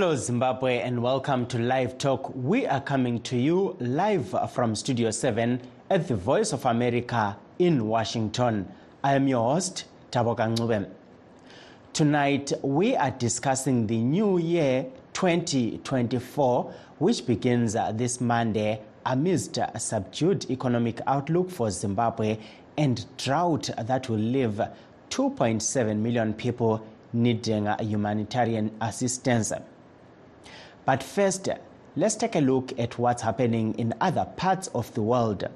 Hello, Zimbabwe, and welcome to Live Talk. We are coming to you live from Studio 7 at the Voice of America in Washington. I am your host, Taboka Ncube. Tonight, we are discussing the new year 2024, which begins this Monday amidst a subdued economic outlook for Zimbabwe and drought that will leave 2.7 million people needing humanitarian assistance. But first, let's take a look at what's happening in other parts of the world.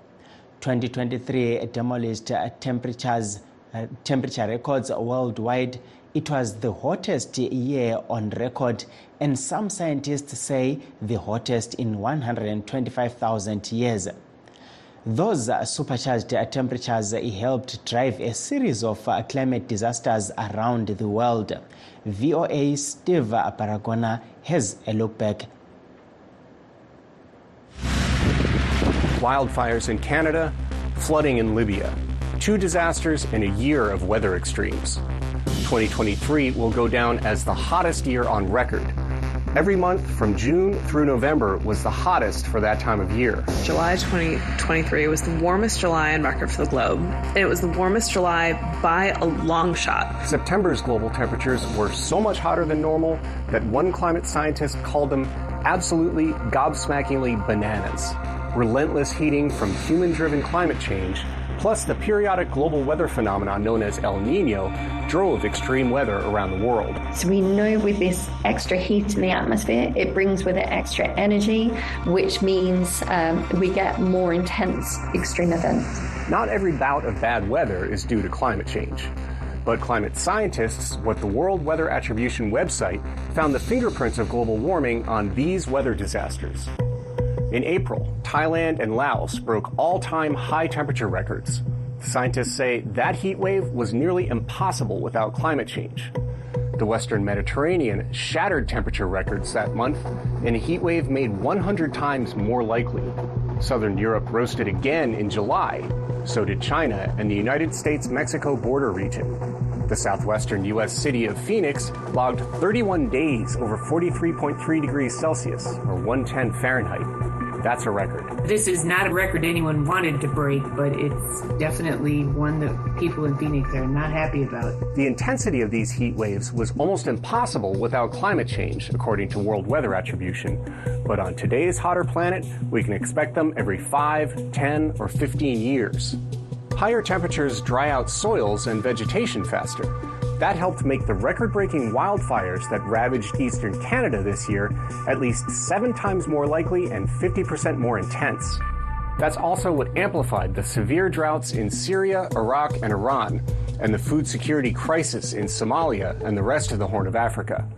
2023 demolished temperatures, uh, temperature records worldwide. It was the hottest year on record, and some scientists say the hottest in 125,000 years. Those uh, supercharged uh, temperatures uh, helped drive a series of climate disasters around the world. VOA Steve Baragona has a look back. Wildfires in Canada, flooding in Libya. Two disasters in a year of weather extremes. 2023 will go down as the hottest year on record. Every month from June through November was the hottest for that time of year. July 2023 was the warmest July on record for the globe. And it was the warmest July by a long shot. September's global temperatures were so much hotter than normal that one climate scientist called them absolutely gobsmackingly bananas. Relentless heating from human driven climate change plus the periodic global weather phenomenon known as El Nino drove extreme weather around the world. So we know with this extra heat in the atmosphere, it brings with it extra energy, which means um, we get more intense extreme events. Not every bout of bad weather is due to climate change. But climate scientists with the World Weather Attribution website found the fingerprints of global warming on these weather disasters. In April, Thailand and Laos broke all time high temperature records. Scientists say that heat wave was nearly impossible without climate change. The Western Mediterranean shattered temperature records that month, and a heat wave made 100 times more likely. Southern Europe roasted again in July. So did China and the United States Mexico border region. The southwestern U.S. city of Phoenix logged 31 days over 43.3 degrees Celsius, or 110 Fahrenheit. That's a record. This is not a record anyone wanted to break, but it's definitely one that people in Phoenix are not happy about. The intensity of these heat waves was almost impossible without climate change, according to World Weather Attribution. But on today's hotter planet, we can expect them every 5, 10, or 15 years. Higher temperatures dry out soils and vegetation faster. That helped make the record breaking wildfires that ravaged eastern Canada this year at least seven times more likely and 50% more intense. That's also what amplified the severe droughts in Syria, Iraq, and Iran, and the food security crisis in Somalia and the rest of the Horn of Africa.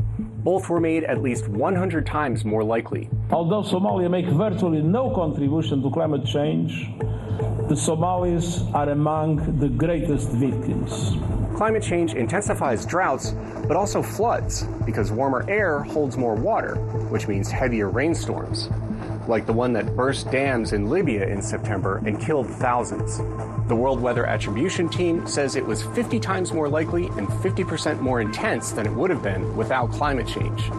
Both were made at least 100 times more likely. Although Somalia makes virtually no contribution to climate change, the Somalis are among the greatest victims. Climate change intensifies droughts, but also floods, because warmer air holds more water, which means heavier rainstorms, like the one that burst dams in Libya in September and killed thousands. The World Weather Attribution Team says it was 50 times more likely and 50% more intense than it would have been without climate change.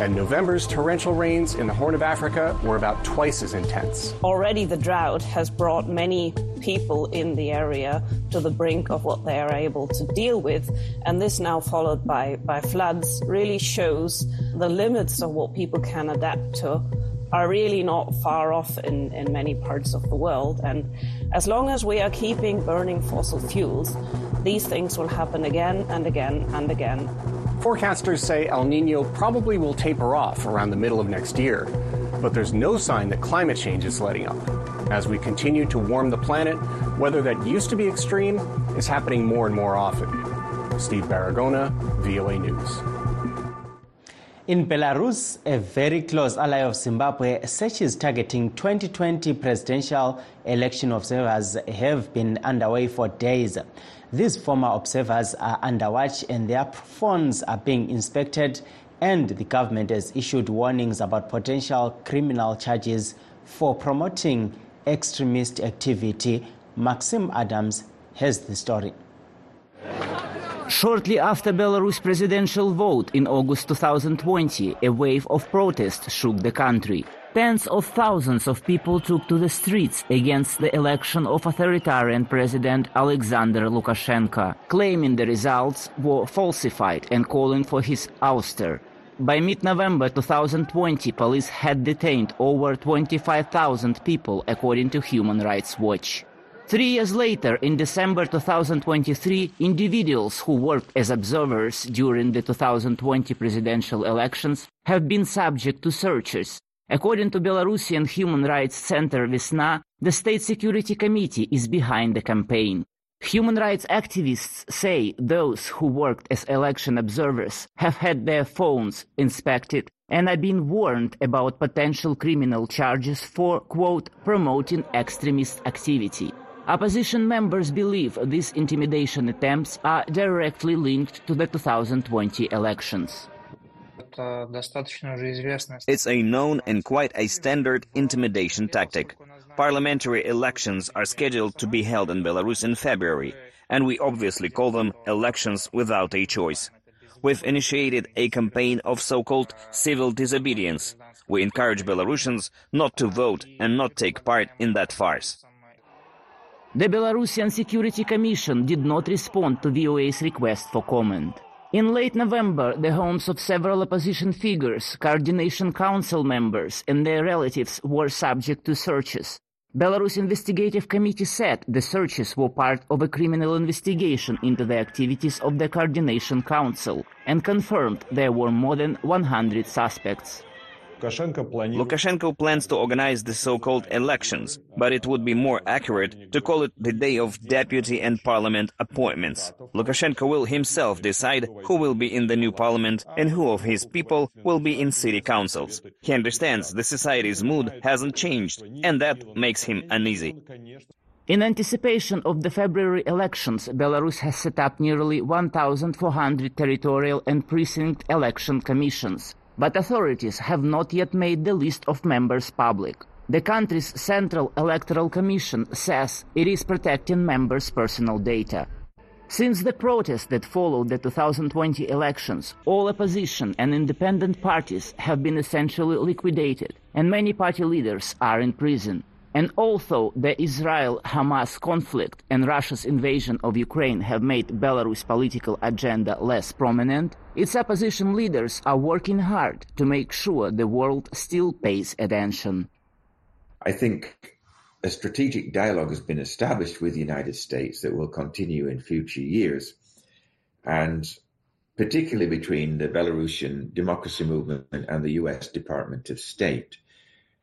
And November's torrential rains in the Horn of Africa were about twice as intense. Already, the drought has brought many people in the area to the brink of what they are able to deal with. And this now followed by, by floods really shows the limits of what people can adapt to are really not far off in, in many parts of the world. And as long as we are keeping burning fossil fuels, these things will happen again and again and again. Forecasters say El Nino probably will taper off around the middle of next year, but there's no sign that climate change is letting up. As we continue to warm the planet, weather that used to be extreme is happening more and more often. Steve Baragona, VOA News. In Belarus, a very close ally of Zimbabwe, searches targeting 2020 presidential election observers have been underway for days. These former observers are under watch and their phones are being inspected, and the government has issued warnings about potential criminal charges for promoting extremist activity. Maxim Adams has the story. Shortly after Belarus presidential vote in August 2020, a wave of protest shook the country. Tens of thousands of people took to the streets against the election of authoritarian President Alexander Lukashenko, claiming the results were falsified and calling for his ouster. By mid-November 2020, police had detained over 25,000 people, according to Human Rights Watch. Three years later, in December 2023, individuals who worked as observers during the 2020 presidential elections have been subject to searches. According to Belarusian Human Rights Center Vesna, the State Security Committee is behind the campaign. Human rights activists say those who worked as election observers have had their phones inspected and are being warned about potential criminal charges for, quote, promoting extremist activity. Opposition members believe these intimidation attempts are directly linked to the 2020 elections. It's a known and quite a standard intimidation tactic. Parliamentary elections are scheduled to be held in Belarus in February, and we obviously call them elections without a choice. We've initiated a campaign of so-called civil disobedience. We encourage Belarusians not to vote and not take part in that farce. The Belarusian Security Commission did not respond to VOA's request for comment. In late November, the homes of several opposition figures, Coordination Council members, and their relatives were subject to searches. Belarus Investigative Committee said the searches were part of a criminal investigation into the activities of the Coordination Council and confirmed there were more than 100 suspects. Lukashenko plans to organize the so-called elections, but it would be more accurate to call it the day of deputy and parliament appointments. Lukashenko will himself decide who will be in the new parliament and who of his people will be in city councils. He understands the society's mood hasn't changed, and that makes him uneasy. In anticipation of the February elections, Belarus has set up nearly 1,400 territorial and precinct election commissions but authorities have not yet made the list of members public. The country's Central Electoral Commission says it is protecting members' personal data. Since the protests that followed the 2020 elections, all opposition and independent parties have been essentially liquidated, and many party leaders are in prison. And although the Israel-Hamas conflict and Russia's invasion of Ukraine have made Belarus' political agenda less prominent, its opposition leaders are working hard to make sure the world still pays attention. I think a strategic dialogue has been established with the United States that will continue in future years, and particularly between the Belarusian democracy movement and the US Department of State.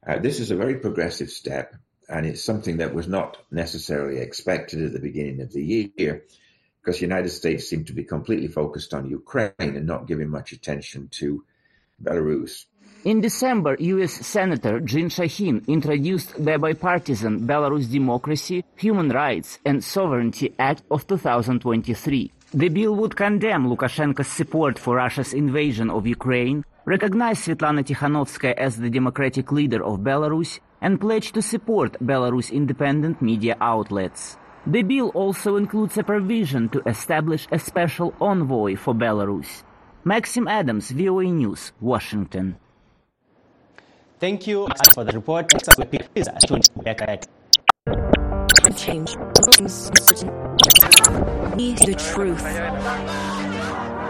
Uh, this is a very progressive step, and it's something that was not necessarily expected at the beginning of the year, because the United States seemed to be completely focused on Ukraine and not giving much attention to Belarus. In December, U.S. Senator Jeanne Shaheen introduced the bipartisan Belarus Democracy, Human Rights and Sovereignty Act of 2023. The bill would condemn Lukashenko's support for Russia's invasion of Ukraine, recognize Svetlana Tikhanovskaya as the democratic leader of Belarus, and pledge to support Belarus independent media outlets. The bill also includes a provision to establish a special envoy for Belarus. Maxim Adams, VOA News, Washington. Thank you for the report. Change. The truth.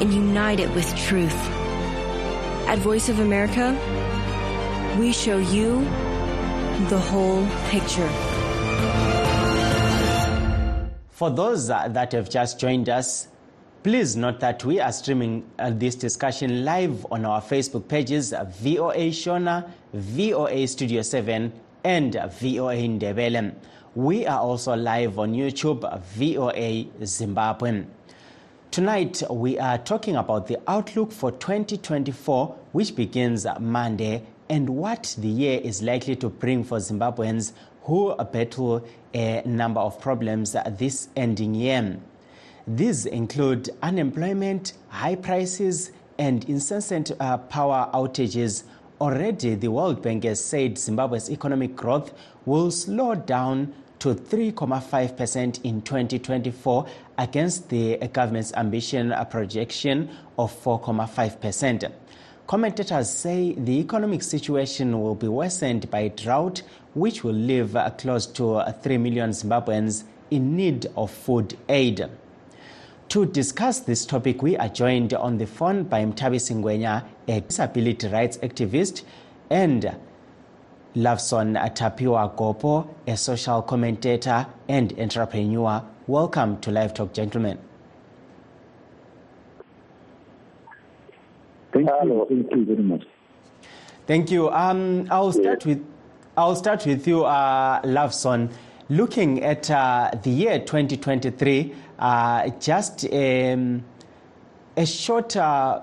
and unite it with truth. At Voice of America, we show you the whole picture. For those that have just joined us, please note that we are streaming uh, this discussion live on our Facebook pages VOA Shona, VOA Studio 7, and VOA Ndebele. We are also live on YouTube, VOA Zimbabwe. Tonight, we are talking about the outlook for 2024, which begins Monday, and what the year is likely to bring for Zimbabweans who battle a number of problems this ending year. These include unemployment, high prices, and incessant uh, power outages. Already, the World Bank has said Zimbabwe's economic growth will slow down to 3.5% in 2024 against the government's ambition projection of 4.5%. Commentators say the economic situation will be worsened by drought, which will leave uh, close to uh, 3 million Zimbabweans in need of food aid. To discuss this topic, we are joined on the phone by Mtabisi Ngwenya, a disability rights activist, and Loveson Tapiwa Gopo, a social commentator and entrepreneur. Welcome to Live Talk, gentlemen. Thank you. Thank you very much. Thank you. Um, I'll start with I'll start with you, uh, Loveson. Looking at uh, the year 2023, uh, just um, a short uh,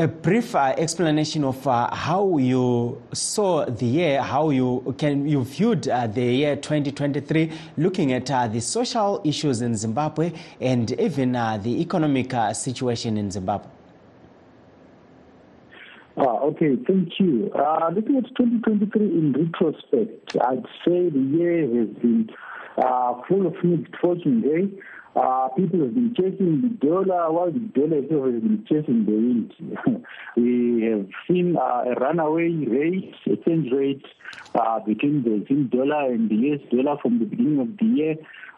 a brief uh, explanation of uh, how you saw the year, how you can you viewed uh, the year 2023, looking at uh, the social issues in Zimbabwe and even uh, the economic uh, situation in Zimbabwe. Ah, okay, thank you. looking at 2023 in retrospect, I'd say the year has been full of mixed fortune. Eh? Uh, people have been chasing the dollar while the dollar itself has been chasing the wind. we have seen uh, a runaway rate, exchange rate uh, between the Zim dollar and the US dollar from the beginning of the year.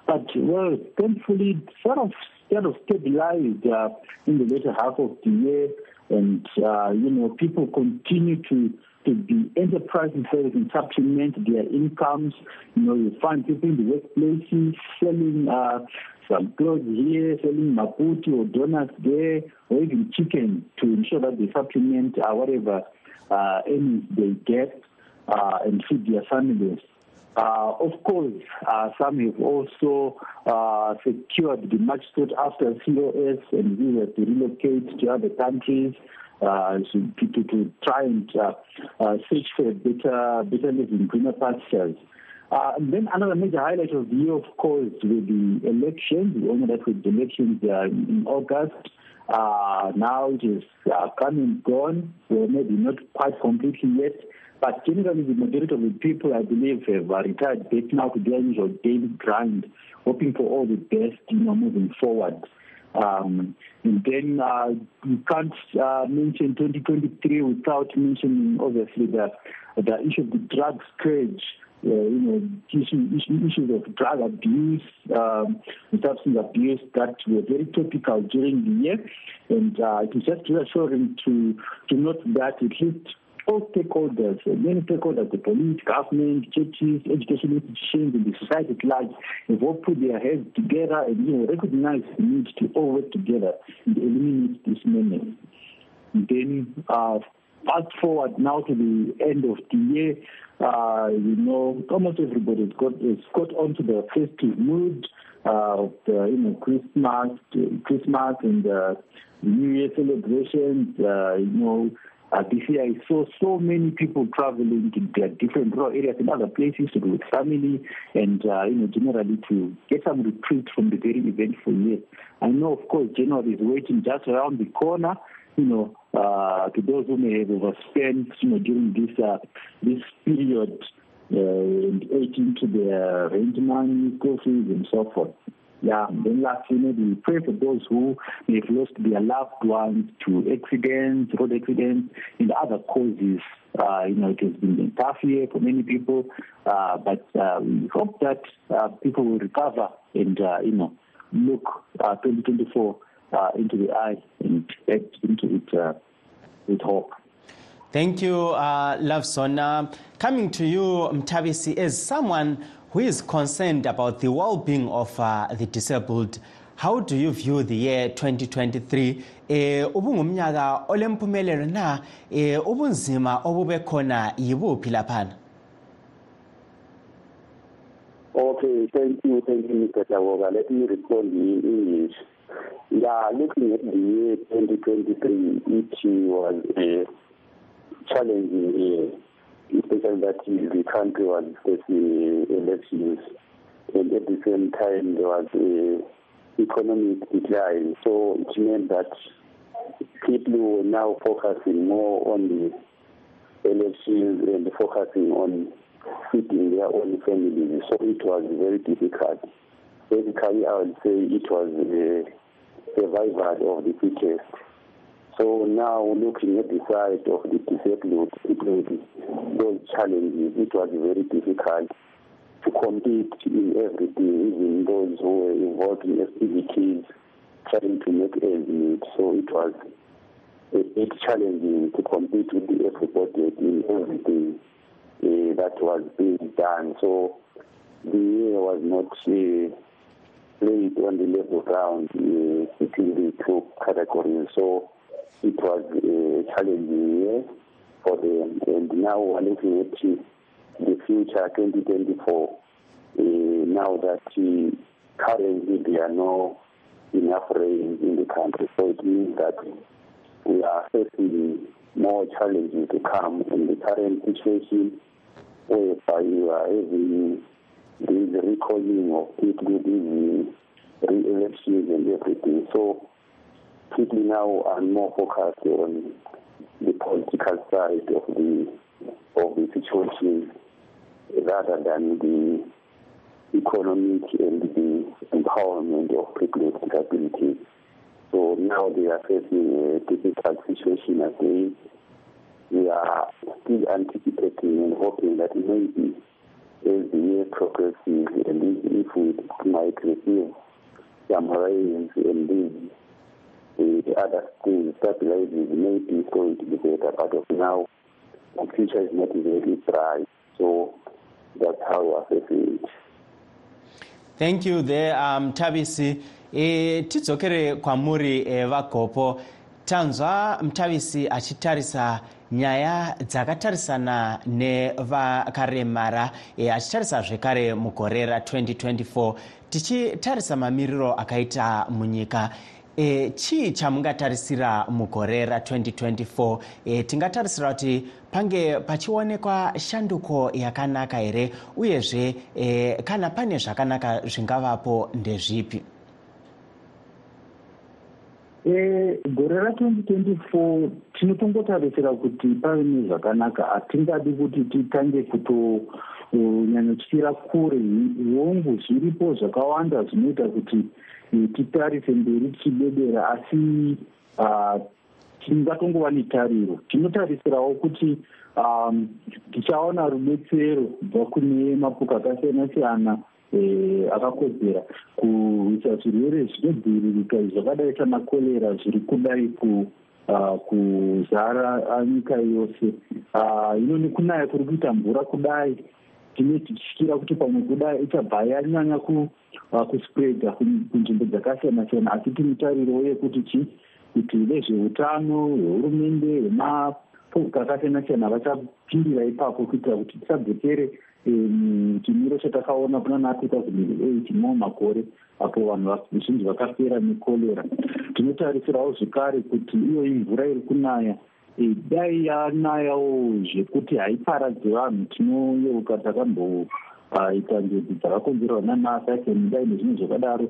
But, well, thankfully, sort of, sort of stabilized uh, in the later half of the year. And, uh, you know, people continue to to be enterprising so they can supplement their incomes. You know, you find people in the workplaces selling uh, some clothes here, selling maputi or donuts there, or even chicken to ensure that they supplement uh, whatever uh, earnings they get uh, and feed their families. Uh, of course, uh, some have also uh, secured the much sought after COS and we have to relocate to other countries uh, to, to, to try and uh, uh, search for better, better living, greener pastures. Uh, and then another major highlight of the year, of course, with the elections. We all know that with the elections uh, in August, uh, now it is uh, gone, well, maybe not quite completely yet. But generally, the majority of the people, I believe, have uh, retired back now to their usual daily grind, hoping for all the best, you know, moving forward. Um, and then uh, you can't uh, mention 2023 without mentioning, obviously, the, the issue of the drug scourge you know, issues, of drug abuse, um, substance abuse that were very topical during the year. And uh, it is just reassuring to, to note that at least all stakeholders, many stakeholders, the police, government, churches, education institutions, and the society at large have all put their heads together and you know, recognize the need to all work together and eliminate this menace. Then uh, fast forward now to the end of the year, uh, you know, almost everybody's got has got onto the festive mood. Uh, the, you know, Christmas, Christmas and uh, New Year celebrations. Uh, you know, uh, this year I saw so many people traveling to their different rural areas and other places to be with family and, uh, you know, generally to get some retreat from the very eventful year. I know, of course, January is waiting just around the corner you know, uh, to those who may have overspent, you know, during this uh, this period, uh, and to their rent money, fees, and so forth. Yeah, and then lastly, maybe we pray for those who may have lost their loved ones to accidents, road accidents, and other causes. Uh, you know, it has been a tough year for many people, uh, but uh, we hope that uh, people will recover and, uh, you know, look uh, 2024 uh, into the eye and back into it uh, with hope. Thank you, uh, Loveson. Uh, coming to you, Mtabisi, as someone who is concerned about the well-being of uh, the disabled, how do you view the year 2023 eh ubungumnyaka olempumelelo na eh ubunzima obube khona yibuphi laphana Okay Okay, thank you, thank you, Mr. Tawoga. Let me respond in English. Yeah, looking at the year 2023, it was a challenging year, especially that the country was facing elections, and at the same time there was a economic decline. So it meant that people were now focusing more on the elections and focusing on feeding their own families. So it was very difficult. Basically, I would say it was a survival of the fittest. So now looking at the side of the disabled people, those challenges, it was very difficult to compete in everything, even those who were involved in activities, trying to make ends meet. So it was a bit challenging to compete with the everybody in everything uh, that was being done. So the year was not uh, played on the level ground uh, between the two categories. So it was a challenging year for them. And now we're looking at the future 2024. Uh, now that uh, currently there are no enough rain in the country, so it means that we are facing more challenges to come in the current situation whereby you are having the recalling of people, these and everything. So people now are more focused on the political side of the of the situation rather than the economic and the empowerment of people with disabilities. So now they are facing a difficult situation again. We are still anticipating and hoping that maybe as the year progresses and if we might receive and other maybe it's going to be better. But of now, the future is not. So that's how we are facing it. thank you there um, tabisi e, tidzokere kwamuri e, vagopo tanzwa mutavisi achitarisa nyaya dzakatarisana nevakaremara e, achitarisa zvekare mugore ra2024 tichitarisa mamiriro akaita munyika. E, chii chamungatarisira mugore ra2024 e, tingatarisira kuti pange pachionekwa shanduko yakanaka here uyezve e, kana pane zvakanaka zvingavapo ndezvipi gore ra2024 tinotongotarisira kuti pave nezvakanaka hatingadi kuti titange kutonyanyotyira kure. Hongu zviripo zvakawanda zvinoita kuti eh, titarise mberi tichibedera asi ah, tingatongova netariro. Tinotarisirawo kuti um, tichaona rubetsero kubva kune mapuka akasiyana siyana eh, akakodzera kuisa zvirwere zvinodziviririka zvakadai samakorera zviri kudai ku Uh, kuzara nyika yose. Hino uh, nekunaya kuri kuita mvura kudai tine tichityira kuti pamwe kudai ichabva yanyanya kuspreada kunzvimbo dzakasiyana siyana asi tinotariro yekuti chi kuti vezveutano vehurumende vemapoka akasiyana siyana vachapindira ipapo kuitira kuti tisadzokere chimiro chatakaona kuna naafrica eight mo makore apo vanhu vazhinji vakapera nekorera. Tinotarisirawo zvekare kuti iyoyi mvura iri kunaya dai yanayawo zvekuti haiparadze vanhu tinoyeuka takamboita njodzi dzakakonzerwa nanasaiseni dai nezvinhu zvakadaro.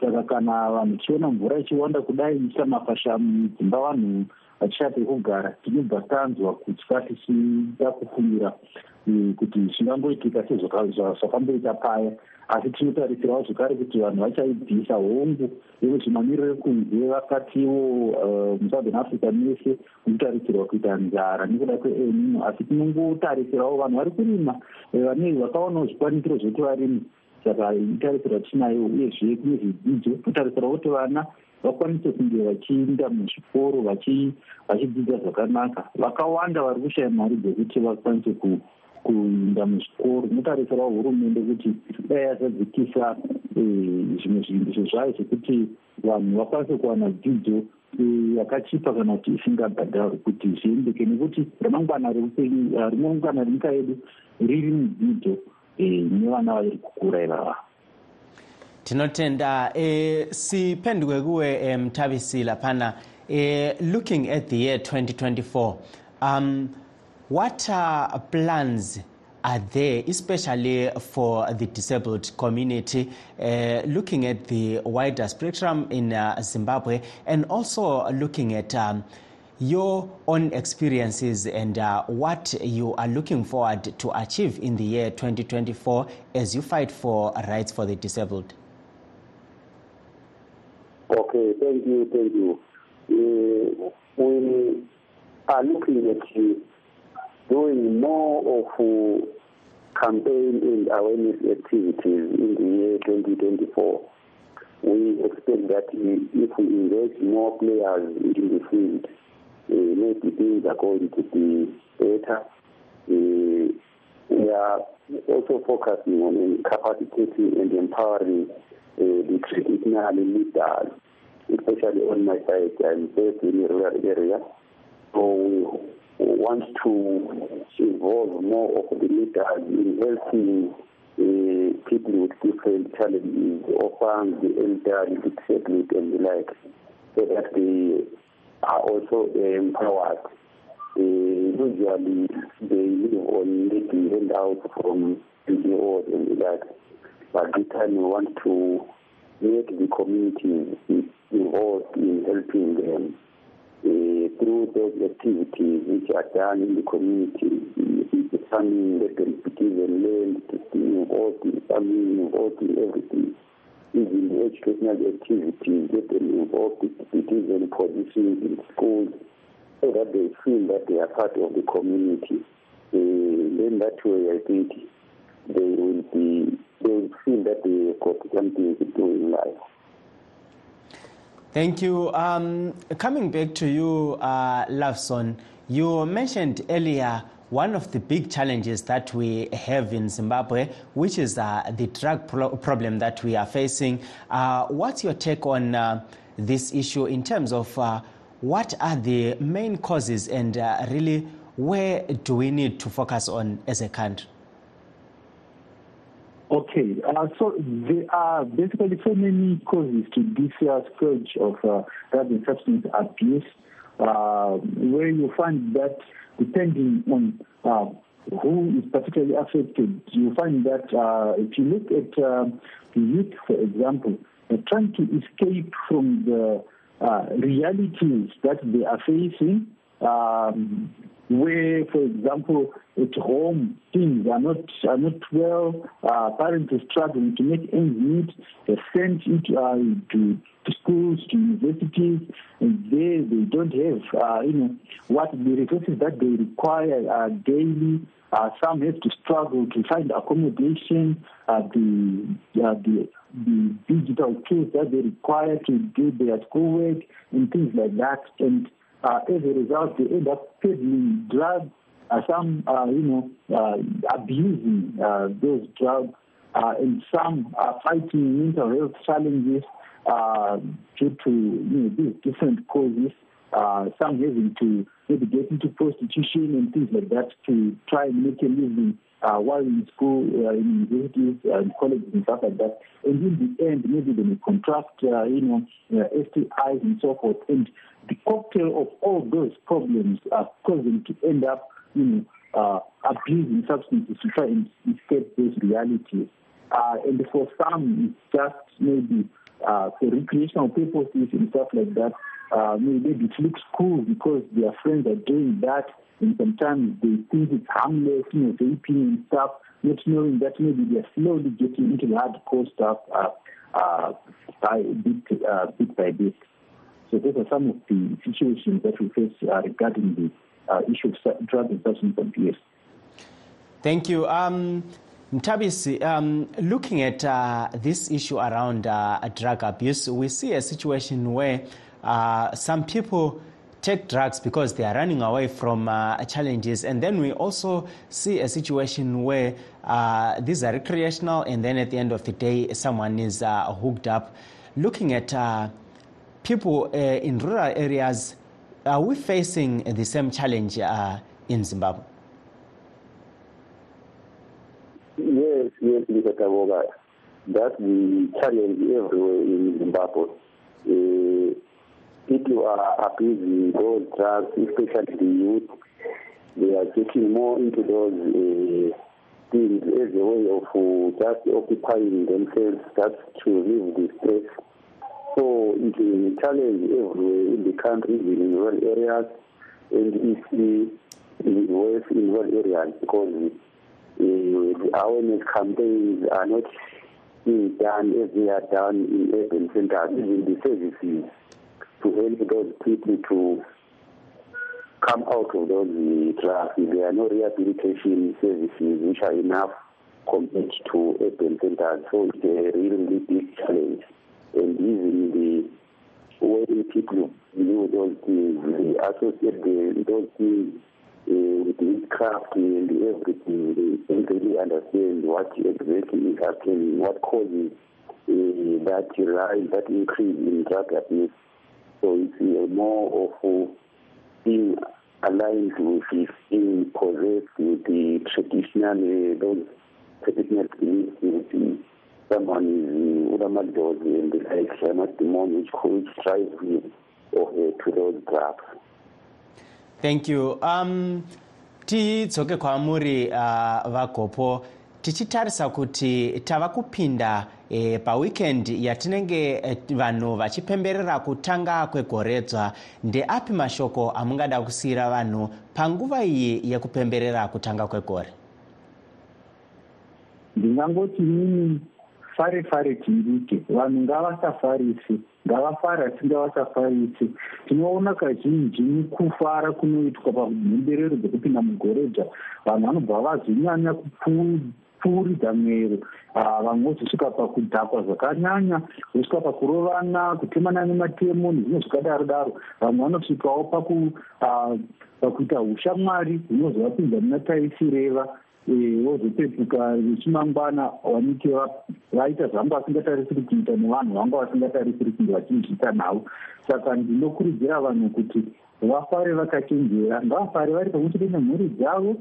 Saka kana vanhu tichiona mvura ichiwanda kudai ichisamafashamu mudzimba vanhu vachishata kugara tinobva tanzwa kutya tichida kufungira kuti zvingangoitika sezvakamboita paya. Asi tinotarisirawo zvekare kuti vanhu vachaibvisa hongu yekuti mamiriro ekunze vakatiwo musouthern africa mese munotarisirwa kuita nzara nekuda kweelnino asi tinongotarisirawo vanhu vari kurima vane vakaonawo zvikwanisiro zvekuti varimi saka itarisira tinayo uyezve kune zvidzidzo. Totarisirawo kuti vana vakwanise kunge vachiinda muzvikoro vachidzidza zvakanaka. Vakawanda vari kushaya mari dzekuti vakwanise kuinda muzvikoro inotarisirawo hurumende kuti dai yazadzikisa zvimwe zviindiso zvayo zvekuti vanhu vakwanise kuwana dzidzo yakachipa kana kuti isingabhadharwi kuti zviendeke. Nekuti ramangwana reupenyu ramangwana renyika yedu riri mudzidzo nevana vari kukura ivava tinotenda e, siphenduke kuwe mthabisi laphana e, looking at the year 2024 um, what plans are there, especially for the disabled community, uh, looking at the wider spectrum in uh, Zimbabwe and also looking at um, your own experiences and uh, what you are looking forward to achieve in the year 2024 as you fight for rights for the disabled? Okay, thank you, thank you. Uh, we are looking at you doing more of uh, campaign and awareness activities in the year 2024. We expect that if we engage more players in the field, uh, maybe things are going to be better. Uh, we are also focusing on capacitating and empowering the traditional leaders, especially on my side. I'm based in a rural area. So we want to involve more of the leaders in helping uh, people with different challenges, orphans, the elderly, the disabled, and the like, so that they are also empowered. Uh, usually, they live on maybe handouts from NGOs and the like, but this time we want to make the community involved in helping them uh, through those activities which are done in the community, the farming, be given land, involved in farming, involved in everything. Even the educational activities, get them involved in given positions in schools so that they feel that they are part of the community. Uh, then that way, I think they will be, they feel that they got something to do in life. Thank you. Um, coming back to you, uh, you mentioned earlier one of the big challenges that we have in Zimbabwe, which is uh, the drug pro- problem that we are facing. Uh, what's your take on uh, this issue in terms of uh, what are the main causes and uh, really where do we need to focus on as a country? Okay, uh, so there are basically so many causes to this uh, scourge of uh, drug and substance abuse, uh, where you find that depending on uh, who is particularly affected, you find that uh, if you look at uh, the youth, for example, they're trying to escape from the uh, realities that they are facing. Um, where, for example, at home things are not are not well, uh, parents are struggling to make ends meet. They're sent into, uh, to, to schools, to universities, and there they don't have uh, you know what the resources that they require uh, daily. Uh, some have to struggle to find accommodation, uh, the, uh, the the digital tools that they require to do their schoolwork and things like that. And uh, as a result, they end up peddling drugs. Uh, some, uh, you know, uh, abusing uh, those drugs, uh, and some are fighting mental health challenges uh, due to you know these different causes. Uh, some having to maybe get into prostitution and things like that to try and make a living uh, while in school, uh, in universities, uh, in colleges and stuff like that. And in the end, maybe they may contract, uh, you know, uh, STIs and so forth. And the cocktail of all those problems are causing to end up, you know, uh, abusing substances to try and escape those realities. Uh, and for some, it's just maybe uh, for recreational purposes and stuff like that. Uh, maybe it looks cool because their friends are doing that, and sometimes they think it's harmless, you know, vaping and stuff, not knowing that maybe they're slowly getting into the hardcore stuff uh, uh, by bit, uh, bit by bit. So those are some of the situations that we face uh, regarding the uh, issue of drug substance abuse. Thank you. Um, Mtabisi, um, looking at uh, this issue around uh, drug abuse, we see a situation where uh, some people take drugs because they are running away from uh, challenges. And then we also see a situation where uh, these are recreational, and then at the end of the day, someone is uh, hooked up. Looking at uh, people uh, in rural areas, are we facing the same challenge uh, in Zimbabwe? Yes, yes, Mr. Taboga, that's the challenge everywhere in Zimbabwe. Uh, people are abusing those drugs, especially the youth. They are getting more into those things as a way of uh, just occupying themselves, just to relieve the stress. So it is a challenge everywhere in the country, in rural areas, and it's uh, worse in rural areas because uh, the awareness campaigns are not being done as they are done in urban centers, even the services to help those people to come out of those drugs. There are no rehabilitation services which are enough compared to urban centers. So it's a really big challenge. And even the way people view those things, they associate the, those things uh, with witchcraft and everything. They don't really understand what exactly is happening, what causes uh, that rise, that increase in drug abuse. So it's uh, more of uh, being aligned with it, being possessed with the traditional, uh, those traditional beliefs someone is ulamadozi and the like, amademon which, which drives him or her to those drugs. thank you um tidzoke kwamuri uh, vagopo tichitarisa kuti tava kupinda e, paweekend yatinenge e, vanhu vachipemberera kutanga kwegoredzwa ndeapi mashoko amungada kusiyira vanhu panguva iyi yekupemberera kutanga kwegore ndingangoti nini fare fare tindike vanhu ngavasafarisi ngavafare asi ngavasafarisi. Tinoona kazhinji kufara kunoitwa pamhemberero dzekupinda mugoredha vanhu vanobva vazonyanya kupfuuridza mwero vamwe vozosvika pakudhakwa zvakanyanya vosvika pakurovana kutemana nematemo nezvimwe zvakadaro daro. Vamwe vanosvikawo pakuita ushamwari hunozovapinza muna taisireva vozopepuka vechimangwana vanike vaita zvanga vasingatarisiri kuita nevanhu vanga vasingatarisiri kunge vachizviita navo. Saka ndinokurudzira vanhu kuti vafare vakachenjera ngavafare vari pamwe chete nemhuri dzavo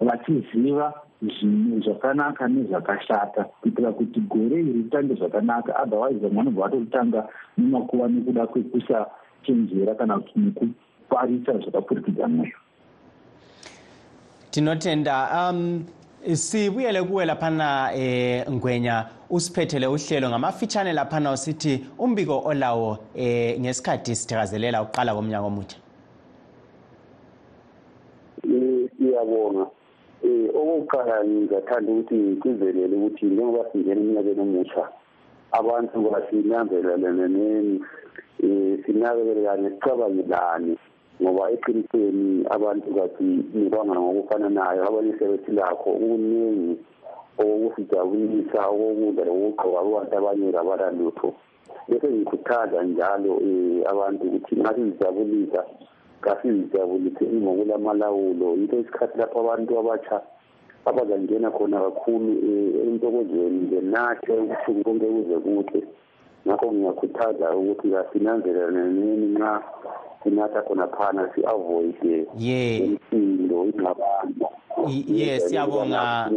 vachiziva zvinhu zvakanaka nezvakashata kuitira kuti gore iri ritange zvakanaka. Otherwise vamwe vanobva vatotanga nemakuva nekuda kwekusachenjera kana kuti nekufarisa tinotenda um sibuyele kuwe laphana eh ngwenya usiphethele uhlelo ngamafitshane laphana usithi umbiko olawo eh ngesikhathi sithakazelela uqala komnyaka omutsha. Iyabonga um okokuqala ngizathanda ukuthi kuzelele ukuthi njengoba singena eminyakeni omutsha abantu basinanzelelene um sinakelelane sicabangelane ngoba eqinisweni abantu kasinikanga ngokufananayo abanye sebethi lakho kuningi okokusijabulisa okokudla lokugqoka kubantu abanye kabalalutho bese ngikhuthaza njalo um abantu ukuthi nxa sizijabulisa kasizijabulise ngokulamalawulo yinto isikhathi lapho abantu abatsha abazangena khona kakhulu entokozweni benathe ubusuku konke kuze kuhle. Ngakho ngiyakhuthaza ukuthi kasinanzelaneni nxa sinatha khona phana si-avoide imsindo ingxabano. Ye siyabonga.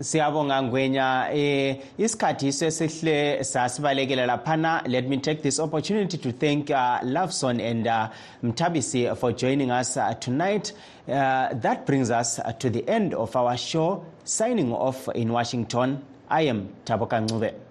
siyabonga ngwenya. Eh isikhathi sesihle sasibalekela laphana. Let me take this opportunity to thank uh, loveson and uh, mtabisi for joining us uh, tonight. Uh, that brings us to the end of our show. Signing off in washington. I am taboka ncube